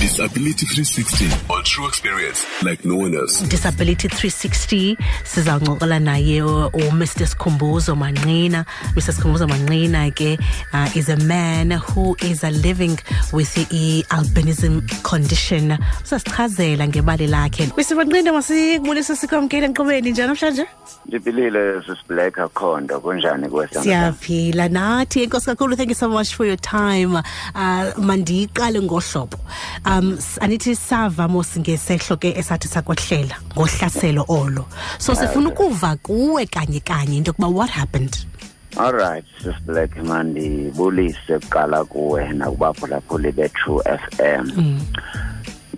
Disability 360 on true experience like no one else. Disability 360 sizawuncokola naye uMr Sikhumbuzo Manqina. Mr Sikhumbuzo Manqina ke uh, is a man who is a living with i-albinism condition. Usasichazela ngebali lakhe. Mr Manqina masikubulisa sikwamkele enkqubeni njani namhlanje? Ndiphilile sisiblack akhondo kunjani Siyaphila. Nathi enkosi kakhulu thank you so much for your time. Uh mandiqale ngohlobo um anithi sava mos ngesehlo ke esathi sakwehlela ngohlaselo olo so sifuna ukuva kuwe kanye kanye into yokuba what happened all right sisiblack mandibulise kuqala kuwe nakubaphulaphuli be-true f m mm.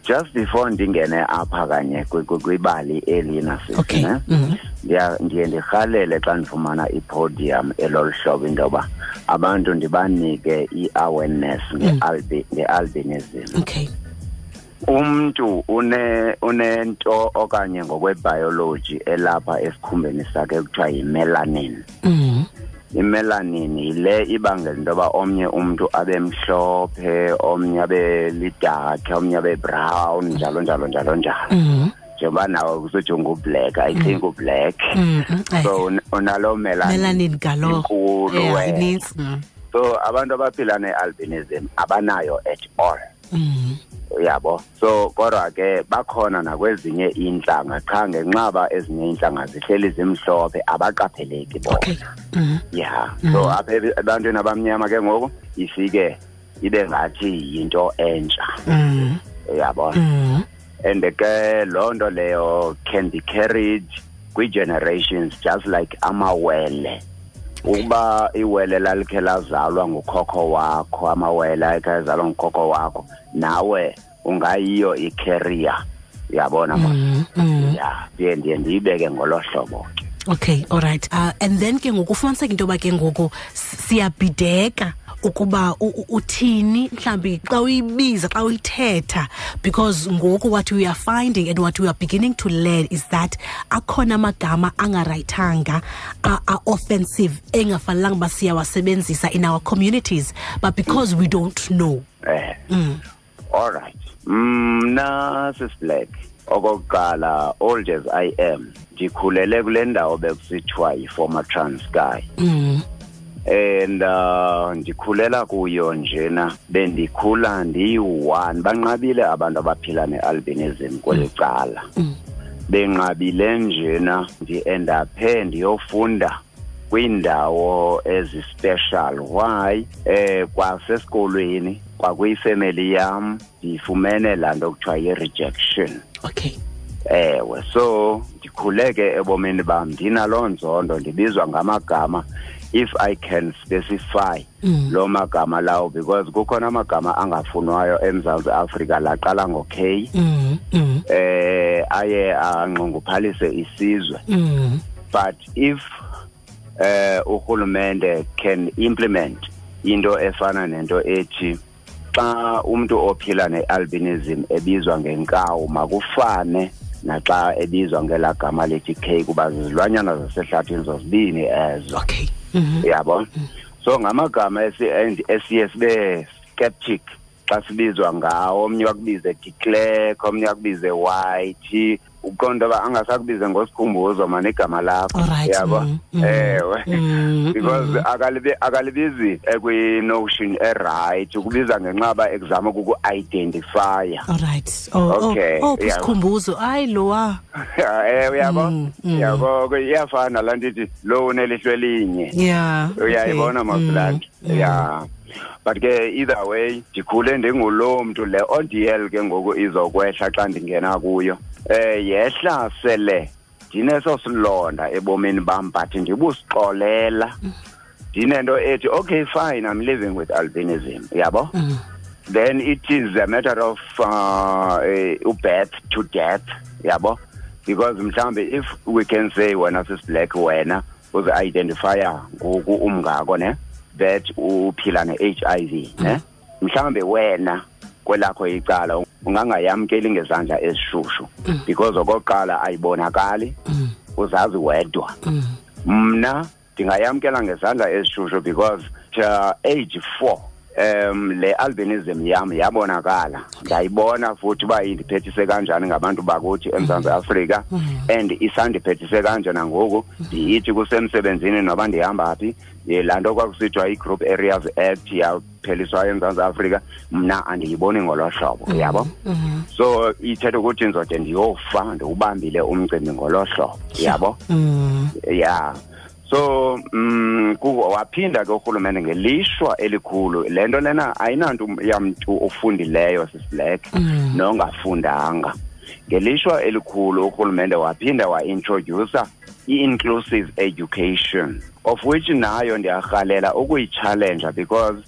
just before ndingene apha kanye kwibali elina okay. ne mm -hmm. ndiye ndirhalele xa ndifumana ipodium elolu hlobo into yoba abantu ndibanike i-awareness mm. nge-albinism okay umntu une unento okanye ngokwebiology elapha esikhumbeni sakhe ekuthiwa yimelanin. Mm imelanin yile ibangela into yoba omnye umntu abe mhlophe omnye abe lidakhe omnye abe brown njalo njalo njalo njalo. Mm njengoba nawe usuthi ungublack i think ublack mm so unalo melanin inkulu yeah, so abantu abaphila ne-albinism abanayo at all. Mm uyabo so kodwa ke bakhona nakwezinye inhlanga qha ngenxaba ezinye inhlanga zihleli zimhlophe abaqapheleki okay. bona mm -hmm. yeah so mm -hmm. apha ebantwini abamnyama ke ngoku ifike ibe ngathi yinto entsha mm uyabo -hmm. and ke loo nto leyo can be carried kwi-generations just like amawele ukuba iwele lalikhe lazalwa ngukhokho wakho amawele ayikhe azalwa ngukhokho wakho nawe ungayiyo i-carrier uyabona mm, mm. ya ndiye ndiye ndiyibeke ngolo hlobo okay all right. Uh, and then ke ngoku ufumaniseka into yoba ke ngoku siyabhideka ukuba uthini mhlawumbi xa uyibiza xa uyithetha because ngoku what we are finding and what we are beginning to learn is that akhona amagama angarayithanga a-offensive engafanelanga uba siyawasebenzisa in our communities but because we don't know. Eh. Mm. all right mna sisiblack okokuqala old as i am. Ndikhulele kule ndawo bekusithiwa yi-former transky mm. and uh ndikhulela kuyo njena bendikhula ndiyi-one. Banqabile abantu abaphila ne-albinism kweli cala. Mm. benqabile njena ndiendaphe ndiyofunda kwiindawo ezispecial. Why? Eh kwasesikolweni kwakuyifamily yam ndifumene laa nto kuthiwa yi-rejection okay ewe so ndikhuleke ebomini bam ndinaloo nzondo ndibizwa ngamagama if i can specify mm. lo magama lawo because kukhona amagama angafunwayo emzantsi afrika laqala ngo-k mm. mm. eh aye anxunguphalise isizwe mm. but if eh uhulumende can implement into efana nento ethi xa umuntu ophila ne-albinism ebizwa ngenkawu makufane naxa ebizwa ngelaa gama lethi k kuba zizilwanyana zasehlathini zozibini ezo. Okay. Mm -hmm. yabo so ngamagama esiye sibe skeptic xa sibizwa ngawo omnye wakubize declerk omnye wakubize white uqonda uba angasakubize ngosikhumbuzo mani igama lakho. Yabo? ewe. because akalibizi ekwi-notion eright ukubiza ngenxaba ekuzama kuku-identifya. Alright okay oh sikhumbuzo hayi lowa eh yabo. Iyafana laa nto ithi lo unelihlo elinye. Yeah uyayibona masilandi ya. But ke either way ndikhule ndinguloo mntu le ondiyel ke ngoku izokwehla xa ndingena kuyo. Eh yehla sele. Ndineso silonda ebomini bam but ndibusixolela ndinento ethi okay fine i'm living with albinism yabo? Mm. then it is a matter of uh, uh, birth to death yabo? Because mhlambe if we can say wena sisiblack wena uzi-identifya ngoku umngako ne? That uphila ne-HIV ne? Mhlambe wena kwelakho icala ungangayamkeli ngezandla ezishushu. Because okokuqala ayibonakali. Uzazi wedwa. Mna ndingayamkela ngezandla ezishushu because uh, age 4 um le albinism yam yabonakala. Ndayibona futhi uba indiphethise kanjani ngabantu bakuthi emzantsi afrika and isandiphethise kanje nangoku. Ndiyithi kusemsebenzini noba ndihamba phi. Eh, laa nto kwakusithiwa i-group areas act yapheliswayo emzantsi afrika mna andiyiboni ngolo hlobo uyabo so ithetha ukuthi ndizode ndiyofa ndiwubambile umcimbi ngolo hlobo uyabo Mm. ya. So mm ku- waphinda ke urhulumente ngelishwa elikhulu. Le nto lena ayinanto yamntu ofundileyo sisiblack nongafundanga. Ngelishwa elikhulu urhulumente waphinda waintroducer i-inclusive education of which nayo ndiyarhalela ukuyitshalenja because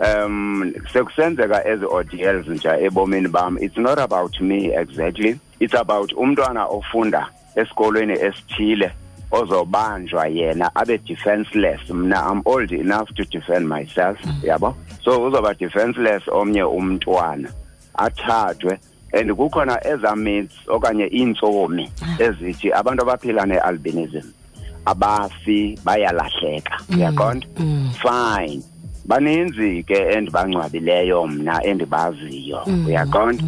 um sekusenzeka ezi ODLs nje ebomini bam. It's not about me exactly. It's about umntwana ofunda esikolweni esithile. Ozobanjwa yena abe defenseless. Mna i'm old enough to defend myself yabo? So uzoba defenseless omnye umntwana athathwe. And kukhona ezamits okanye iintsomi ezithi abantu abaphila ne-albinism abafi bayalahleka. Uyaqonda? Fine. Baninzi ke endibangcwabileyo mna endibaziyo. Uyaqonda?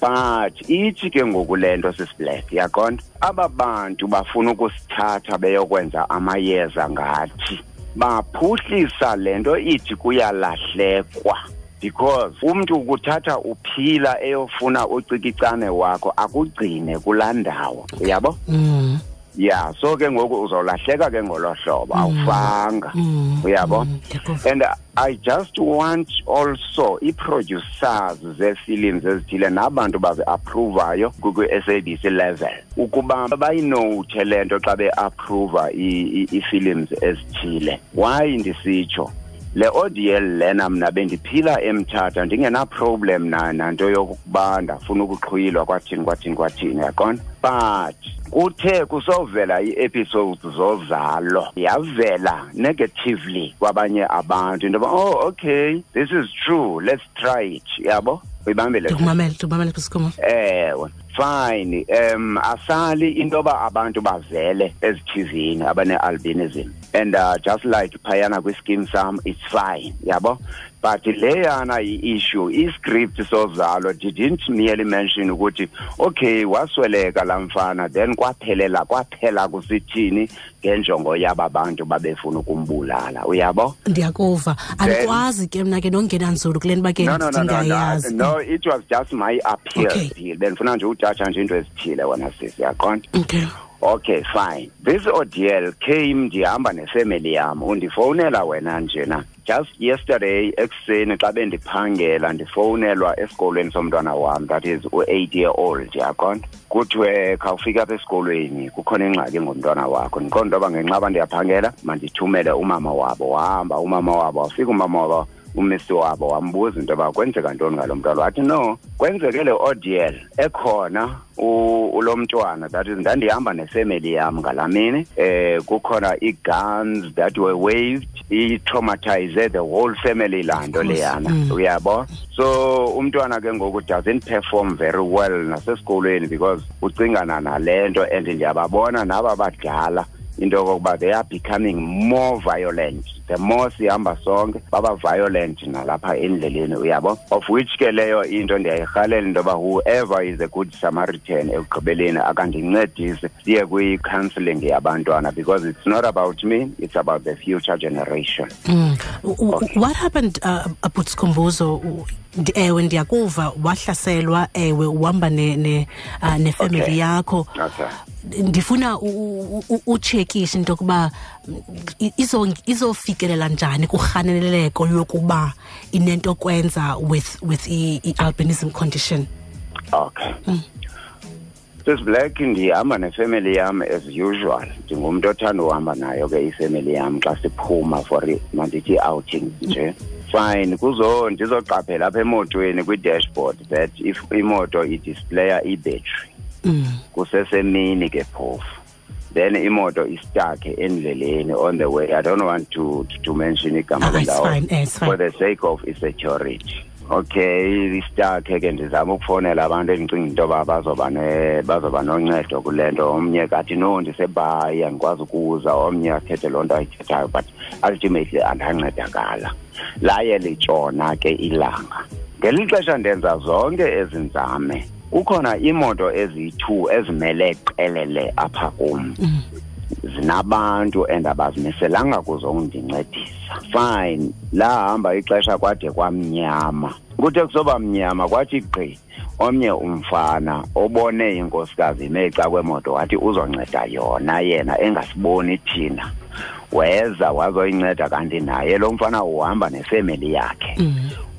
But ithi ke ngoku le nto sisiblack uyaqonda aba bantu bafuna ukusithatha beyokwenza amayeza ngathi baphuhlisa le nto ithi kuyalahlekwa. Because umntu ukuthatha uphila eyofuna ucikicane wakho akugcine kulaa ndawo uyabo? Mm. Ya so ke ngoku uzolahleka ke ngolo hlobo mm. awufanga. Mm. Uyabo? Mm, Ndiyakuva. and i just want also ii-producers zee-films ezithile nabantu bazi-apruvayo kwi-sabc level ukuba bayinowuthe le nto xa beaphruva ii-films ezithile. Why ndisitsho le ODL lena mna bendiphila emthatha ndingenaproblem na nanto yokuba ndafuna ukuxhwilwa kwathini kwathini kwathini yaqona but kuthe kusovela ii-episodes zozalo yavela negatively kwabanye abantu into yoba oh okay this is true let's try it. Yabo? Uyibambele ndikumamele ndikumamele kusikhumo ewe fine. Um asali into yoba abantu bavele ezithivini abane-albinism. And uh, just like phayana kwiskim sam it's fine yabo but leyana i-issue iscript sozalo didn't merely mention ukuthi okay wasweleka laa mfana then kwaphelela kwaphela kusithini? Ngenjongo yaba bantu babefuna ukumbulala uyabo? Ndiyakuva andikwazi ke mna ke nongena nzulu kule nto uba ke no no no no no, ndingayazi no it was just my appeal Okay. Bill. bendifuna nje ujaja nje into ezithile wena sisi yaqonda okay. Okay fine. This odl came ndihamba nefemily yam undifowunela wena njena just yesterday ekuseni xa bendiphangela ndifowunelwa esikolweni somntwana wam that is u-eight year old yaqonda kuthiwe khawufika apha esikolweni kukhona ingxaki ngomntwana wakho. Ndiqonda into yoba ngenxa yoba ndiyaphangela mandithumele umama wabo wahamba umama wabo wafika umama wabo umisi wabo wambuza into yoba kwenzeka ntoni ngalo mntwana. Wathi no kwenzeke le odl ekhona ulo mntwana that is ndandihamba nefemeli yam ngalaa mini eh kukhona ii-guns that were waved i-traumatize the whole family laa nto leyana uyabo? So umntwana ke ngoku doesn't perform very well nasesikolweni because ucingana nale nto and ndiyababona naba badala. Into yokokuba they are becoming more violent the more sihamba sonke baba violent nalapha endleleni uyabo of which ke leyo into ndiyayirhalela into yoba whoever is a good samaritan ekugqibeleni akandincedise siye kwi-counseling yabantwana because it's not about me it's about the future generation Mm. U- what happened uh, abutskumbuzo ewe ndiyakuva wahlaselwa ewe uhamba ne, ne, uh, nefamily Okay. yakho Okay. Ndifuna u- u- u- utshekishe into yokuba mm, i- izo- izofikelela njani kurhaneleko yokuba inento kwenza with with i- i-albinism condition. Okay. Sis black ndihamba nefamily yam as usual. Ndingumntu othanda uhamba nayo ke ifamily yam xa siphuma for i- mandithi outing nje. Fine kuzo ndizoqaphela apha emotweni kwi-dashboard that if imoto idisplaya ibetri mm. Kusesemini ke phofu. Then imoto istakhe endleleni on the way. I don't want to, to, to mention igama Ah, it's lendawo eh, for the sake of security okay istakhe ke ndizama ukufowunela abantu endicinga into yoba bazoba ne bazoba noncedo kule nto. Omnye kathi no ndisebhayi andikwazi ukuza. Omnye athethe loo nto ayithethayo but ultimately andancedakala. Laye litshona ke ilanga. Ngeli xesha ndenza zonke ezi nzame kukhona imoto eziyi-two ezimele qelele apha kum. Zinabantu and abazimiselanga kuzondincedisa. Fine lahamba ixesha kwade kwamnyama. Kuthe kusoba mnyama kwathi gqi omnye umfana obone inkosikazi imeca kwemoto wathi uzonceda yona yena engasiboni thina. Weza wazoyinceda kanti naye lo mfana uhamba nefemeli yakhe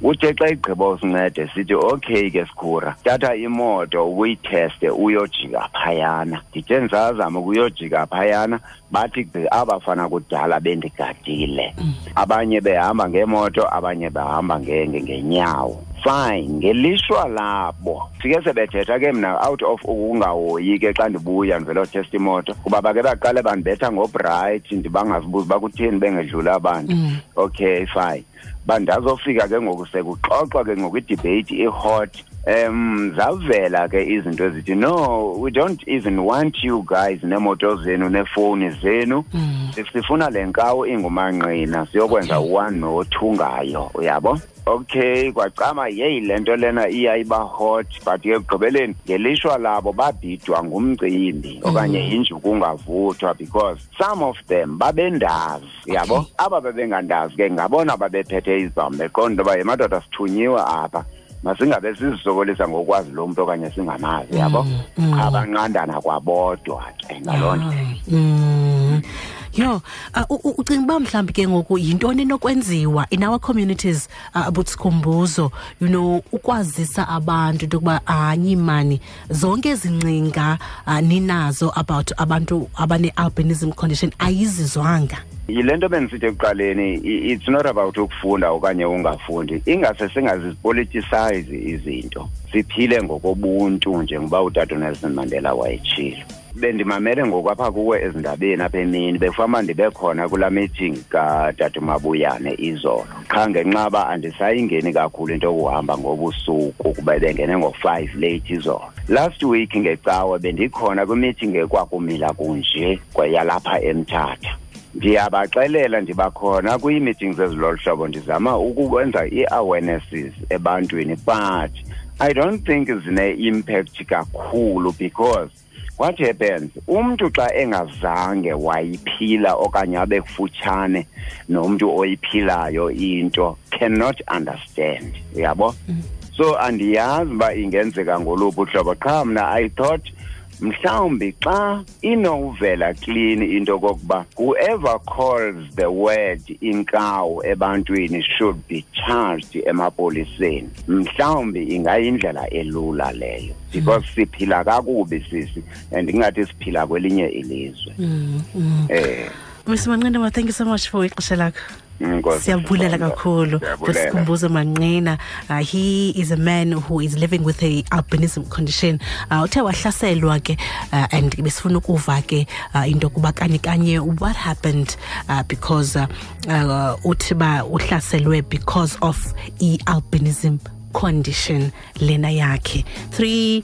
uthe xa igqiba usincede sithi okay ke sikhura thatha imoto uyitheste uyojika phayana. Ndithe ndisazama ukuyojika phayana bathi gqi abafana kudala bendigadile. Abanye behamba ngemoto abanye behamba nge- nge- ngenyawo. Fine ngelishwa labo. Sike sebethetha ke mna out of ukungahoyi ke xa ndibuya ndivele otest imoto kuba bake baqale bandibetha ngobright ndibangazibuzi uba kutheni bengedluli abantu okay fine. Bandazofika ke ngoku sekuxoxwa ke ngoku idebate ihot um zavela ke izinto ezithi no we don't even want you guys neemoto zenu neefowuni zenu. Sifuna le nkawu ingumanqina siyokwenza u-one no-two ngayo uyabo? Okay kwacama yeyi le nto lena iyayiba hot but ke ekugqibeleni ngelishwa labo babhidwa ngumcimbi okanye injuku ungavuthwa because some of them babendazi yabo aba bebengandazi ke ngabona babephethe izibhamu beqonda into yoba yemadoda sithunyiwe apha. Masingabe sizisokolisa ngokwazi lo muntu okanye singamazi yabo? qha banqandana kwabodwa ke ngaloo nto. Mm. Yo, uh, u- u- ucinga uba mhlawumbi ke ngoku yintoni enokwenziwa in our communities uh, butsikhumbuzo you know ukwazisa abantu into yokuba hayi mani zonke ezingcinga uh, ninazo about abantu abane-albinism condition ayizizwanga. Yile nto bendisithi ekuqaleni it's not about ukufunda okanye ungafundi. Ingase singazipoliticize izinto siphile ngokobuntu njengoba utata unelson mandela wayetshilo. Bendimamele ngokwapha kuwe ezindabeni apha emini befama ndibe khona kulaa meeting katata mabuyane izolo. Qha ngenxa andisayingeni kakhulu into okuhamba ngobusuku kuba bengene ngo-five late izolo. Last week ngecawe bendikhona kwimeeting ekwakumila kunje kweyalapha emthatha ndiyabaxelela ndibakhona kwii-meetings ezilolu hlobo ndizama ukukwenza ii-awarenesses ebantwini but i don't think zine-impact kakhulu because what happens umntu xa engazange wayiphila okanye abe kufutshane nomntu oyiphilayo into cannot understand uyabo? So andiyazi uba ingenzeka ngoluphi uhlobo. Qha mna i thought mhlawumbi xa inovela clean into yokokuba whoever calls the word inkawu ebantwini should be charged emapoliseni. Mhlawumbi ingayindlela elula leyo. Because siphila kakubi sisi and ingathi siphila kwelinye ilizwe. Eh. Mr manqina thank you so much for ixesha lakho Inkosi siyabulela Sithando. kakhulu Siyabulela. kusikhumbuzo manqina uh, he is a man who is living with a albinism condition uh, uthe wahlaselwa ke uh, and besifuna ukuva ke uh, into yokuba kanye kanye what happened uh, because uh, uh, uthi ba uhlaselwe because of i-albinism condition lena yakhe three